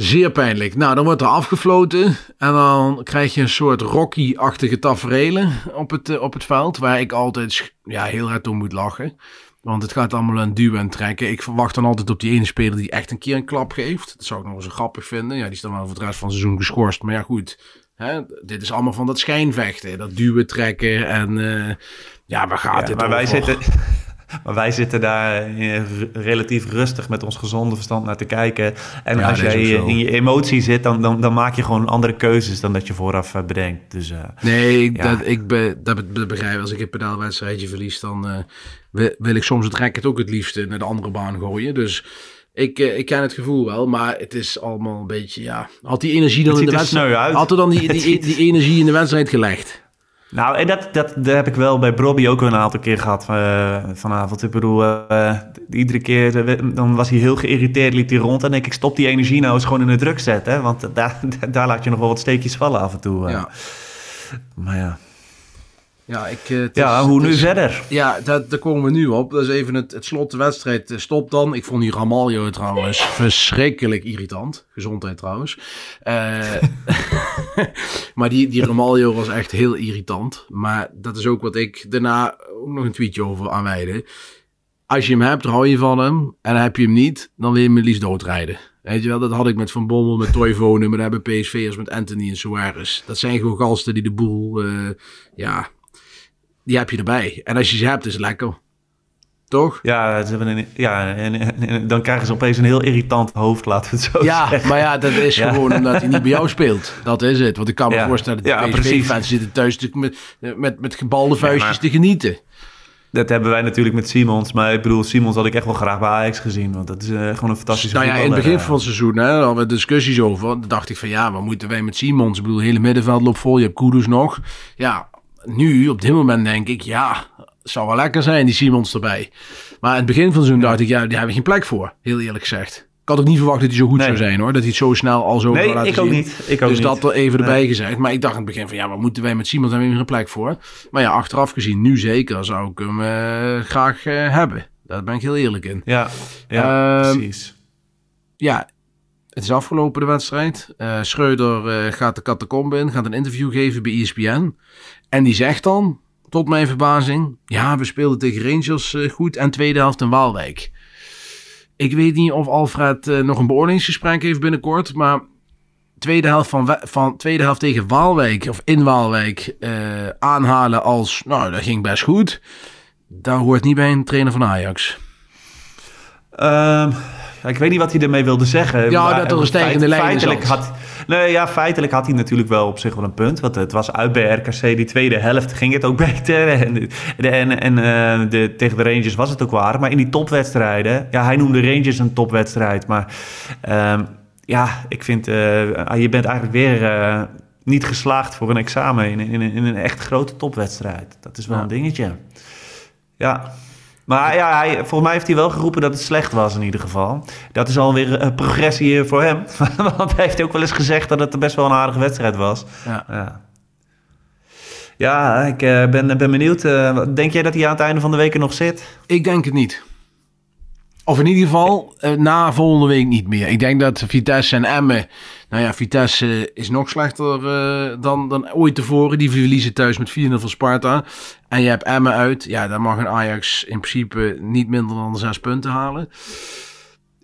Zeer pijnlijk. Nou, dan wordt er afgefloten. En dan krijg je een soort Rocky-achtige taferelen op het, eh, op het veld. Waar ik altijd ja, heel hard om moet lachen. Want het gaat allemaal aan duwen en trekken. Ik verwacht dan altijd op die ene speler die echt een keer een klap geeft. Dat zou ik nog eens grappig vinden. Ja, die is dan wel voor het rest van het seizoen geschorst. Maar ja, goed. Hè, dit is allemaal van dat schijnvechten. Dat duwen, trekken en... eh, ja, waar gaat Ja, dit maar, wij zitten, maar wij zitten daar eh, relatief rustig met ons gezonde verstand naar te kijken. En Ja, als jij in je emotie zit, dan, dan, dan maak je gewoon andere keuzes dan dat je vooraf eh, bedenkt. Dus eh, Nee, Ja. dat, ik be, dat be- dat begrijp ik. Als ik een pedaalwedstrijdje verlies, dan wil, wil ik soms het racket ook het liefst naar de andere baan gooien. Dus ik, ik ken het gevoel wel, maar het is allemaal een beetje, ja... Had die energie dan in de wedstrijd... Had er dan die, die, die, energie in de wedstrijd gelegd? Nou, en dat, dat, dat heb ik wel bij Bobby ook een aantal keer gehad eh, vanavond. Ik bedoel, eh, iedere keer eh, dan was hij heel geïrriteerd, liep hij rond. En denk ik, stop die energie nou eens gewoon in de druk zetten. Hè? Want daar, daar laat je nog wel wat steekjes vallen af en toe. Ja, Maar ja, ja, ik, eh, ja hoe het nu is- verder? Ja, dat, daar komen we nu op. Dat is even het, het slot. De wedstrijd eh, stopt dan. Ik vond die Ramaljo trouwens verschrikkelijk irritant. Gezondheid trouwens. Eh, maar die, die Ramaljo was echt heel irritant. Maar dat is ook wat ik daarna ook nog een tweetje over aanwijde. Als je hem hebt, hou je van hem. En heb je hem niet, dan wil je hem liefst doodrijden. Weet je wel, dat had ik met Van Bommel, met Toivonen, maar dat hebben PSV'ers met Anthony en Suarez. Dat zijn gewoon gasten die de boel, ja, die heb je erbij. En als je ze hebt, is het lekker. Toch? Ja, ze hebben een, ja en, en- en dan krijgen ze opeens een heel irritant hoofd, laten we het zo Ja, zeggen. maar ja, dat is Ja. gewoon omdat hij niet bij jou speelt. Dat is het. Want ik kan me Ja. voorstellen Ja, dat de. PSV-fans zitten thuis met, met, met gebalde vuistjes maar- te genieten. Dat hebben wij natuurlijk met Simons. Maar ik bedoel, Simons had ik echt wel graag bij Ajax gezien. Want dat is eh, gewoon een fantastische Nou ja, in het begin van het seizoen hè, hadden we discussies over. Dan dacht ik van ja, wat moeten wij met Simons? Ik bedoel, het hele middenveld loopt vol. Je hebt Kudus nog. Ja, nu, op dit moment denk ik, ja, zou wel lekker zijn, die Simons erbij. Maar in het begin van seizoen dacht ik, ja, die hebben we geen plek voor. Heel eerlijk gezegd. had ook niet verwacht dat hij zo goed Nee. zou zijn hoor. Dat hij het zo snel al zo Nee, laten ik ook niet. Ik ook dus niet. dat er even Nee. erbij gezegd. Maar ik dacht in het begin van ja, wat moeten wij met Simon? Daar hebben we een plek voor. Maar ja, achteraf gezien, nu zeker zou ik hem eh, graag eh, hebben. Daar ben ik heel eerlijk in. Ja, ja Ehm, precies. Ja, het is afgelopen de wedstrijd. Eh Schreuder eh, gaat de catacombe in, gaat een interview geven bij ESPN. En die zegt dan, tot mijn verbazing... Ja, we speelden tegen Rangers eh, goed en tweede helft in Waalwijk. Ik weet niet of Alfred nog een beoordelingsgesprek heeft binnenkort, maar... Tweede helft, van, van, tweede helft tegen Waalwijk, of in Waalwijk, aanhalen als... Nou, dat ging best goed. Dat hoort niet bij een trainer van Ajax. Ehm, ik weet niet wat hij ermee wilde zeggen. Ja, Maar, dat er een stijgende lijn feitelijk had, nee, ja, feitelijk had hij natuurlijk wel op zich wel een punt. Want het was uit bij RKC. Die tweede helft ging het ook beter. En, de- en, en eh, de, tegen de Rangers was het ook waar. Maar in die topwedstrijden... Ja, hij noemde Rangers een topwedstrijd. Maar ehm, ja, ik vind... eh, je bent eigenlijk weer... eh, niet geslaagd voor een examen in, in, in een echt grote topwedstrijd. Dat is wel Ja. een dingetje. Ja, maar ja, hij, volgens mij heeft hij wel geroepen dat het slecht was in ieder geval. Dat is alweer een progressie voor hem. Want hij heeft ook wel eens gezegd dat het best wel een aardige wedstrijd was. Ja. Ja, ja ik eh, ben, ben benieuwd. Eh, wat- denk jij dat hij aan het einde van de week er nog zit? Ik denk het niet. Of in ieder geval eh, na volgende week niet meer. Ik denk dat Vitesse en Emmen... Nou ja, Vitesse eh, is nog slechter eh, dan, dan ooit tevoren. Die verliezen thuis met 4-0 van Sparta. En je hebt Emmen uit. Ja, daar mag een Ajax in principe niet minder dan zes punten halen.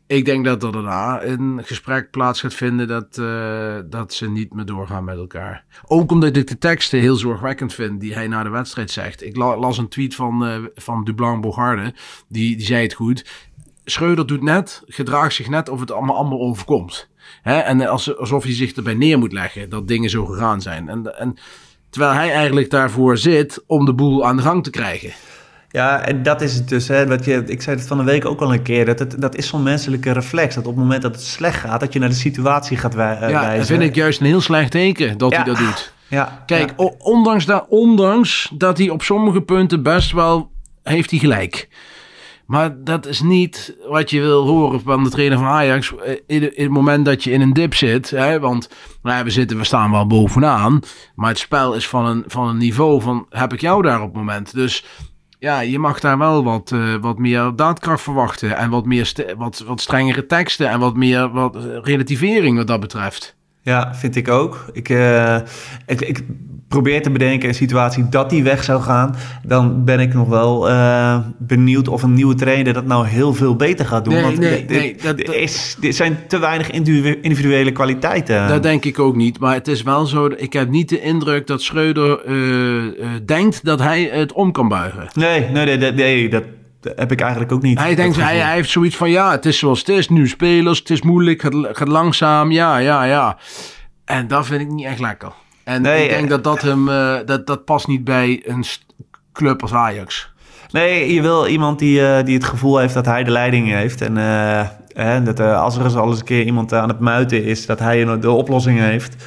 Ik denk dat er daarna een gesprek plaats gaat vinden dat, dat ze niet meer doorgaan met elkaar. Ook omdat ik de teksten heel zorgwekkend vind die hij na de wedstrijd zegt. Ik la- las een tweet van, eh van Dublan Bogarde, die, die zei het goed. Schreuder doet net, gedraagt zich net of het allemaal, allemaal overkomt. Hè? En als, alsof hij zich erbij neer moet leggen dat dingen zo gegaan zijn. En, en, terwijl hij eigenlijk daarvoor zit om de boel aan de gang te krijgen. Ja, en dat is het dus. Hè, wat je, ik zei het van de week ook al een keer. Dat, het, dat is zo'n menselijke reflex. Dat op het moment dat het slecht gaat, dat je naar de situatie gaat wij, eh, ja, wijzen. dat vind ik juist een heel slecht teken dat Ja. hij dat doet. Ja, Kijk, ja. ondanks, dat, ondanks dat hij op sommige punten best wel heeft hij gelijk. Maar dat is niet wat je wil horen van de trainer van Ajax. eh, In, het moment dat je in een dip zit. Hè, want nou we, zitten, we staan wel bovenaan. Maar het spel is van een, van een niveau van heb ik jou daar op het moment. Dus ja, je mag daar wel wat, eh, wat meer daadkracht verwachten. En wat, meer wat, wat strengere teksten. En wat meer wat, eh, relativering wat dat betreft. Ja, vind ik ook. Ik, ik, ik probeer te bedenken een situatie dat die weg zou gaan. Dan ben ik nog wel eh, benieuwd of een nieuwe trainer dat nou heel veel beter gaat doen. Nee, Want nee, dit- nee, dat- dit is, dit zijn te weinig individu- individuele kwaliteiten. Dat denk ik ook niet. Maar het is wel zo. Ik heb niet de indruk dat Schreuder eh, eh, denkt dat hij het om kan buigen. Nee, nee, nee, nee, dat heb ik eigenlijk ook niet. Hij denkt, hij, hij heeft zoiets van: ja, het is zoals het is. Nu spelers, het is moeilijk, het gaat langzaam. Ja, ja, ja. En dat vind ik niet echt lekker. En Nee, ik denk eh, dat dat hem, eh, dat, dat past niet bij een club als Ajax. Nee, je wil iemand die, eh, die het gevoel heeft dat hij de leiding heeft. En hè, dat als er eens al eens een keer iemand aan het muiten is, dat hij de oplossing heeft.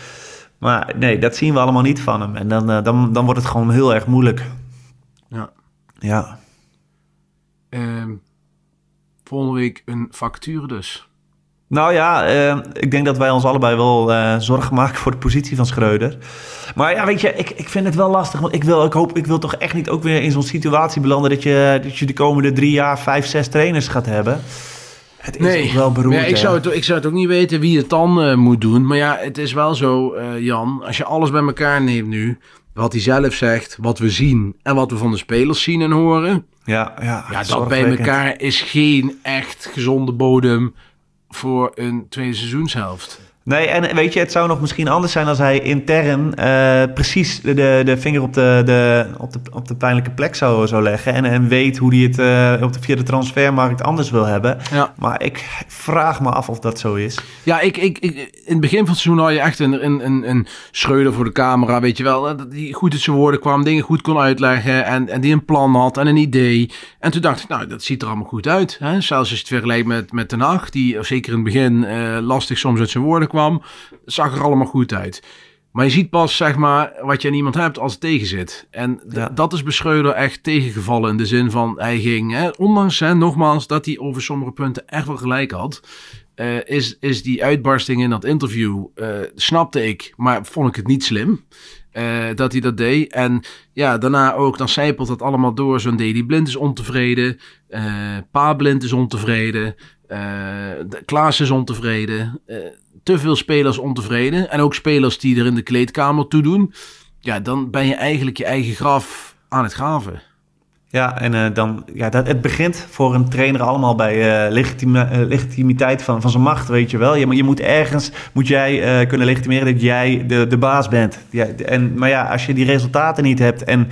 Maar nee, dat zien we allemaal niet van hem. En dan, dan, dan wordt het gewoon heel erg moeilijk. Ja. Ja. Ehm, volgende week een factuur dus. Nou ja, eh, ik denk dat wij ons allebei wel eh, zorgen maken voor de positie van Schreuder. Maar ja, weet je, ik, ik vind het wel lastig. Want ik wil, ik, hoop, ik wil toch echt niet ook weer in zo'n situatie belanden... dat je, dat je de komende drie jaar vijf, zes trainers gaat hebben. Het is ook wel beroerd. Ja, ik, zou het, ik zou het ook niet weten wie het dan eh, moet doen. Maar ja, het is wel zo, eh, Jan. Als je alles bij elkaar neemt nu. Wat hij zelf zegt, wat we zien en wat we van de spelers zien en horen. Ja, ja, Ja, dat bij elkaar is geen echt gezonde bodem voor een tweede seizoenshelft. Nee, en weet je, het zou nog misschien anders zijn als hij intern eh, precies de, de, de vinger op de, de, op, de, op de pijnlijke plek zou, zou leggen. En, en weet hoe hij het eh, op de, via de transfermarkt anders wil hebben. Ja. Maar ik vraag me af of dat zo is. Ja, ik, ik, ik, in het begin van het seizoen had je echt een, een, een, een Schreuder voor de camera, weet je wel. Die goed uit zijn woorden kwam, dingen goed kon uitleggen en, en die een plan had en een idee. En toen dacht ik, nou, dat ziet er allemaal goed uit. Hè? Zelfs als je het vergelijkt met, met Den Haag, die zeker in het begin eh, lastig soms uit zijn woorden kwam, zag er allemaal goed uit. Maar je ziet pas, zeg maar, wat je aan iemand hebt als het tegen zit. En Ja. dat is bij Schreuder echt tegengevallen in de zin van, hij ging, hè, ondanks, hè, nogmaals, dat hij over sommige punten echt wel gelijk had. eh, is, is die uitbarsting in dat interview, eh, snapte ik, maar vond ik het niet slim. eh, dat hij dat deed. En ja, daarna ook, dan zijpelt dat allemaal door. Zo'n Deli Blind is ontevreden. Pa Blind is ontevreden. de- Klaas is ontevreden. Te veel spelers ontevreden. En ook spelers die er in de kleedkamer toe doen. Ja, dan ben je eigenlijk je eigen graf aan het graven. Ja, en eh, dan, ja, dat, het begint voor een trainer allemaal bij legitime- eh, legitimiteit van, van zijn macht, weet je wel. Je, je moet ergens, moet jij kunnen legitimeren dat jij de, de baas bent. Ja, en, maar ja, als je die resultaten niet hebt en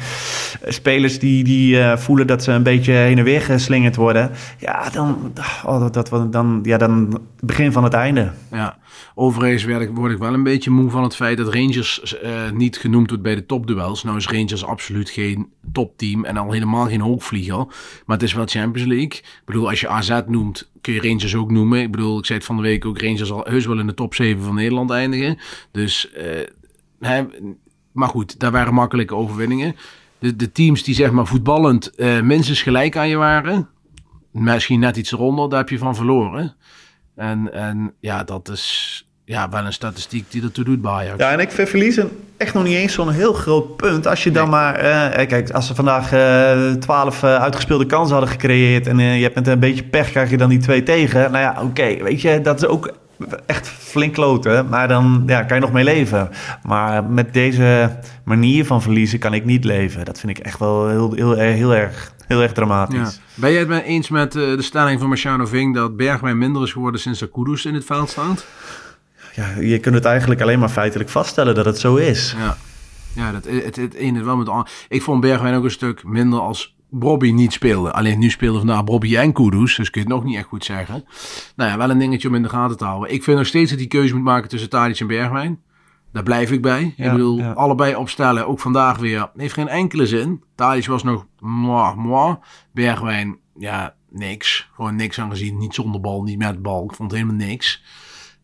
spelers die, die voelen dat ze een beetje heen en weer geslingerd worden, ja, dan, oh, dat, dat, dan, ja, dan begin van het einde. Ja, overigens werd ik, word ik wel een beetje moe van het feit dat Rangers eh, niet genoemd wordt bij de topduels. Nou is Rangers absoluut geen topteam en al helemaal geen hoogvlieger. Maar het is wel Champions League. Ik bedoel, als je AZ noemt, kun je Rangers ook noemen. Ik bedoel, ik zei het van de week ook, Rangers zal heus wel in de top 7 van Nederland eindigen. Dus, eh, maar goed, daar waren makkelijke overwinningen. De, de teams die zeg maar voetballend eh, minstens gelijk aan je waren, misschien net iets eronder, daar heb je van verloren. En, en ja, dat is ja, wel een statistiek die ertoe doet bij Ajax. Ja, en ik vind verliezen echt nog niet eens zo'n heel groot punt. Als je dan maar... eh, kijk, als ze vandaag eh, twaalf uitgespeelde kansen hadden gecreëerd... en je hebt met een beetje pech, krijg je dan die twee tegen. Nou ja, oké, weet je, dat is ook echt flink kloten. Maar dan ja, kan je nog mee leven. Maar met deze manier van verliezen kan ik niet leven. Dat vind ik echt wel heel, heel, heel, heel erg, heel erg dramatisch. Ja. Ben jij het mee eens met eh, de stelling van Marciano Ving dat Bergwijn minder is geworden sinds dat Kudus in het veld staat? Ja, je kunt het eigenlijk alleen maar feitelijk vaststellen dat het zo is. Ja, ja dat, het, het ene wel met het. Ik vond Bergwijn ook een stuk minder als Bobby niet speelde. Alleen nu speelde vandaag Bobby en Kudus, dus kun je het nog niet echt goed zeggen. Nou ja, wel een dingetje om in de gaten te houden. Ik vind nog steeds dat hij keuze moet maken tussen Tadic en Bergwijn. Daar blijf ik bij. Ja, ik bedoel, ja. allebei opstellen, ook vandaag weer. Heeft geen enkele zin. Tadic was nog moi, moi. Bergwijn, ja, niks. Gewoon niks aan gezien. Niet zonder bal, niet met bal. Ik vond helemaal niks.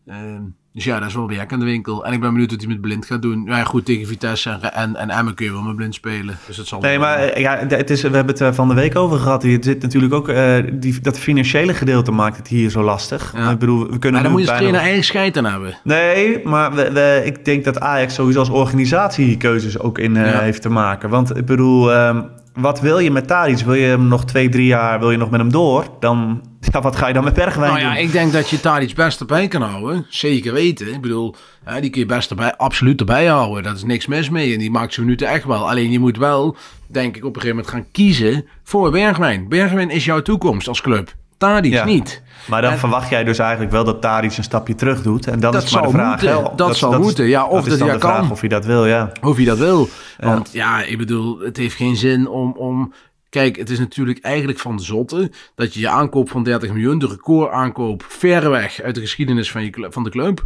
Ehm, dus ja, dat is wel werk aan de winkel. En ik ben benieuwd wat hij met blind gaat doen. Ja, goed, tegen Vitesse en, en, en Emmen kun je wel met blind spelen. Dus het zal Nee, maar eh, ja, het is, we hebben het er van de week over gehad. Het zit natuurlijk ook, eh, die, dat financiële gedeelte maakt het hier zo lastig. Ja. Ik bedoel, we kunnen Maar dan moet je bijna- trainer eigen scheid aan hebben. Nee, maar we, we- ik denk dat Ajax sowieso als organisatie keuzes ook in eh, Ja. heeft te maken. Want ik bedoel, ehm, wat wil je met Tadic? Wil je hem nog twee, drie jaar, wil je nog met hem door? Dan, ja, wat ga je dan met Bergwijn Nou ja, doen? ik denk dat je Tadic best erbij kan houden. Zeker weten. Ik bedoel, hè, die kun je best erbij, absoluut erbij houden. Dat is niks mis mee. En die maakt zijn minuten echt wel. Alleen je moet wel, denk ik, op een gegeven moment gaan kiezen voor Bergwijn. Bergwijn is jouw toekomst als club. Tadic Ja. niet. Maar dan En- verwacht jij dus eigenlijk wel dat Tadic een stapje terug doet. En dan Dat is maar de vraag. moeten. Dat zal moeten, ja, of is dat dan hij de dat vraag kan. of hij dat wil, ja. Of je dat wil. Want ja, ik bedoel, het heeft geen zin om, om... Kijk, het is natuurlijk eigenlijk van zotte dat je je aankoop van 30 miljoen, de record aankoop, verreweg uit de geschiedenis van, je, van de club,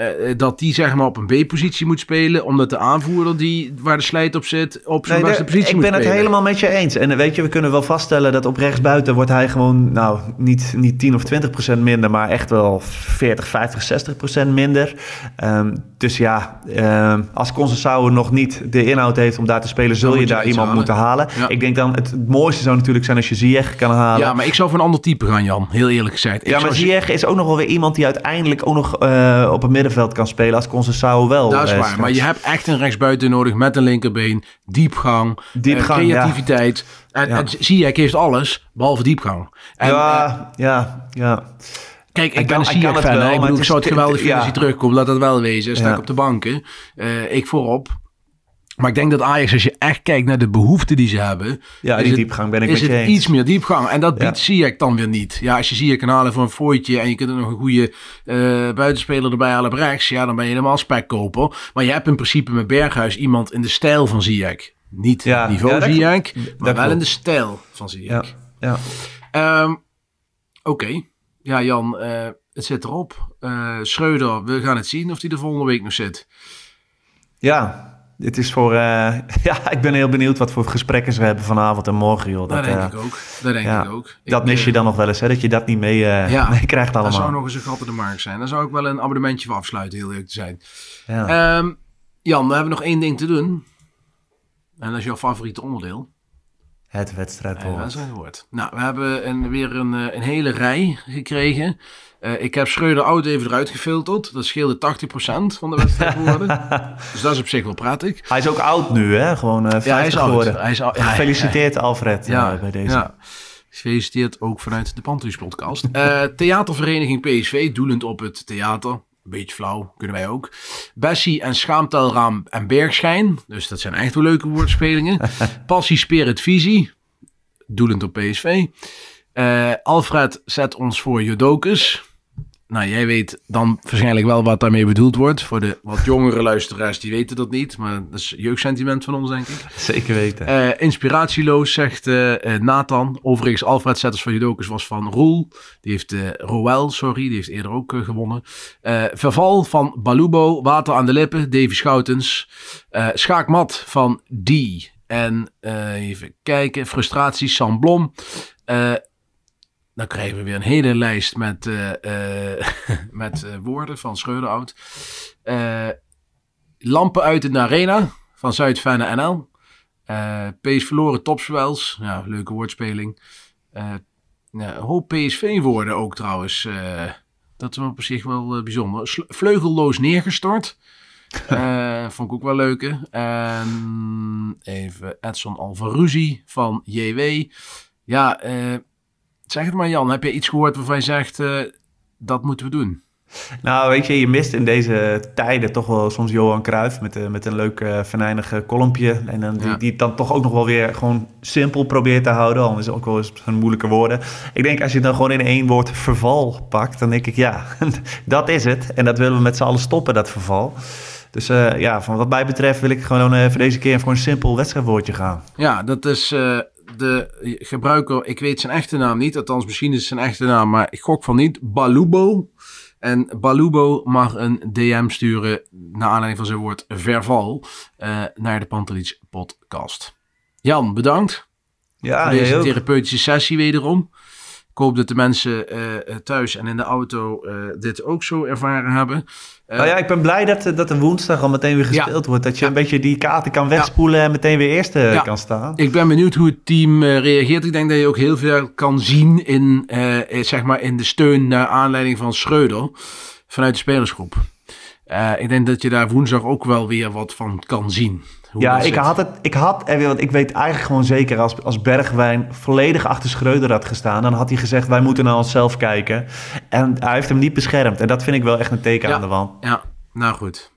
eh, dat die zeg maar op een B-positie moet spelen, omdat de aanvoerder die, waar de slijt op zit, op zijn Nee, beste positie ik moet ben het spelen. helemaal met je eens. En eh, weet je, we kunnen wel vaststellen dat op rechtsbuiten wordt hij gewoon, nou, niet, niet 10 of 20 procent minder, maar echt wel 40, 50, 60 procent minder. Ehm, dus ja, ehm, als Conceição nog niet de inhoud heeft om daar te spelen, zul je je daar iemand halen. moeten halen. Ja. Ik denk dan, het, het mooiste zou natuurlijk zijn als je Ziyech kan halen. Ja, maar ik zou voor een ander type gaan, Jan. Heel eerlijk gezegd. Ik Ja, maar Ziyech is ook nog wel weer iemand die uiteindelijk ook nog eh, op het middenveld kan spelen als Conceição wel. Dat is eh, waar, maar je hebt echt een rechtsbuiten nodig met een linkerbeen, diepgang, Diepgang, eh, ja. creativiteit. En, Ja. en Ziyech heeft alles, behalve diepgang. En, eh, ja, ja, ja. Kijk, Hij ik ben een hij Ziyech-fan. Ik bedoel, ik zou het geweldig vinden ja. als hij terugkomt. Laat dat wel wezen. Sta Ja. ik op de banken. Ik voorop. Maar ik denk dat Ajax, als je echt kijkt naar de behoeften die ze hebben... Ja, is die het- diepgang ben ik is met je het eens. iets meer diepgang. En dat Ja. biedt Ziyech dan weer niet. Ja, als je Ziyech kan halen voor een fooitje... en je kunt er nog een goede eh, buitenspeler erbij halen op rechts... ja, dan ben je helemaal spekkoper. Maar je hebt in principe met Berghuis iemand in de stijl van Ziyech. Niet Ja, het niveau ja, Ziyech, maar wel klopt. in de stijl van Ziyech. Ja, ja. Ehm, Oké. Ja, Jan, eh, het zit erop. Eh Schreuder, we gaan het zien of hij de volgende week nog zit. Ja, dit is voor. eh, ja, ik ben heel benieuwd wat voor gesprekken ze hebben vanavond en morgen, joh. Dat, Dat, denk eh, ik ook. Dat denk ja, ik ook. dat mis eh, je dan nog wel eens, hè? Dat je dat niet mee, eh Ja, mee krijgt Dat allemaal. zou nog eens een gat in de markt zijn. Daar zou ik wel een abonnementje voor afsluiten, heel leuk te zijn. Ja. Ehm, Jan, we hebben nog één ding te doen. En dat is jouw favoriete onderdeel. Het wedstrijdwoord. Wedstrijdwoord. Nou, we hebben een, weer een, eh, een hele rij gekregen. Uh, ik heb Schreuder oud even eruit gefilterd. Dat scheelde 80% van de wedstrijdwoorden. dus dat is op zich wel prettig. Hij is ook oud nu, hè? Gewoon uh, 50 ja, hij is oud. Hij is oud. Ja, Gefeliciteerd Alfred ja, uh, bij deze. Ja. Gefeliciteerd ook vanuit de Panthers podcast. Theatervereniging PSV, doelend op het theater. Beetje flauw, kunnen wij ook. Bessie en Schaamtelraam en Bergschijn. Dus dat zijn echt wel leuke woordspelingen. Passie, Spirit, Visie. Doelend op PSV. Uh, Alfred zet ons voor Jodokus. Nou, jij weet dan waarschijnlijk wel wat daarmee bedoeld wordt. Voor de wat jongere luisteraars, die weten dat niet. Maar dat is jeugdsentiment van ons, denk ik. Zeker weten. Uh, inspiratieloos, zegt uh, Nathan. Overigens, Alfred Zetters van Judokus was van Roel. Die heeft, uh, Roel, sorry, die heeft eerder ook gewonnen. Verval van Balubo, Water aan de lippen, Davy Schoutens. Schaakmat van Die. En even kijken, frustratie, Sam Blom. Dan krijgen we weer een hele lijst met, uh, uh, met uh, woorden van Schreuderoud. lampen uit in de arena van Zuid-Fenne NL. PS verloren topswels. Ja, leuke woordspeling. ja, hoop PSV-woorden ook trouwens. dat is op zich wel bijzonder. Vleugelloos neergestort. vond ik ook wel leuke. En even Edson Alvaruzi van JW. Ja, Zeg het maar Jan, heb je iets gehoord waarvan je zegt, uh, dat moeten we doen? Nou, weet je, je mist in deze tijden toch wel soms Johan Cruijff met, uh, met een leuk uh, venijnig kolompje. En dan, die, ja. die het dan toch ook nog wel weer gewoon simpel probeert te houden. Al is het ook wel eens een moeilijke woorden. Ik denk als je dan gewoon in één woord verval pakt, dan denk ik ja, dat is het. En dat willen we met z'n allen stoppen, dat verval. Dus uh, ja, van wat mij betreft wil ik gewoon uh, voor deze keer voor een simpel wedstrijdwoordje gaan. Ja, dat is de gebruiker, ik weet zijn echte naam niet, althans misschien is het zijn echte naam, maar ik gok van niet, Balubo. En Balubo mag een DM sturen naar aanleiding van zijn woord verval naar de Pantelich podcast. Jan, bedankt ja, voor deze therapeutische sessie wederom. Ik hoop dat de mensen uh, thuis en in de auto uh, dit ook zo ervaren hebben. Uh, nou ja, ik ben blij dat, dat de woensdag al meteen weer gespeeld ja. wordt. Dat je ja. een beetje die kaarten kan wegspoelen ja. en meteen weer eerste kan staan. Ik ben benieuwd hoe het team reageert. Ik denk dat je ook heel veel kan zien in, zeg maar in de steun naar aanleiding van Schreuder vanuit de spelersgroep. ik denk dat je daar woensdag ook wel weer wat van kan zien. Ja, ik had het. Ik had, want ik weet eigenlijk gewoon zeker als, als Bergwijn volledig achter Schreuder had gestaan, dan had hij gezegd: wij moeten naar onszelf kijken. En hij heeft hem niet beschermd. En dat vind ik wel echt een teken ja, aan de wand. Ja, nou goed.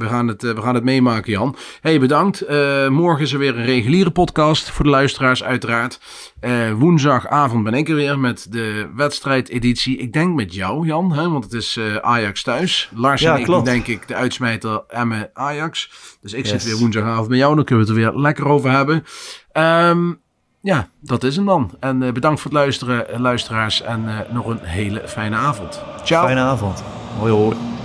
We gaan het, we gaan het meemaken, Jan. hey, bedankt. Uh, morgen is er weer een reguliere podcast voor de luisteraars, uiteraard. Uh, woensdagavond ben ik er weer met de wedstrijdeditie. Ik denk met jou, Jan, hè, want het is uh, Ajax thuis. Lars ja, en ik klopt. denk ik de uitsmijter Emme Ajax. Dus ik yes. zit weer woensdagavond met jou. Dan kunnen we het er weer lekker over hebben. Um, ja, dat is hem dan. En bedankt voor het luisteren, luisteraars. En nog een hele fijne avond. Ciao. Fijne avond. Hoi hoi.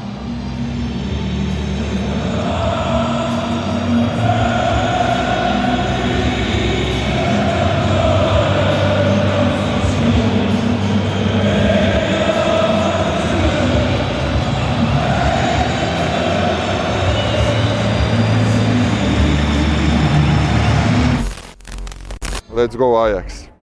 Let's go Ajax.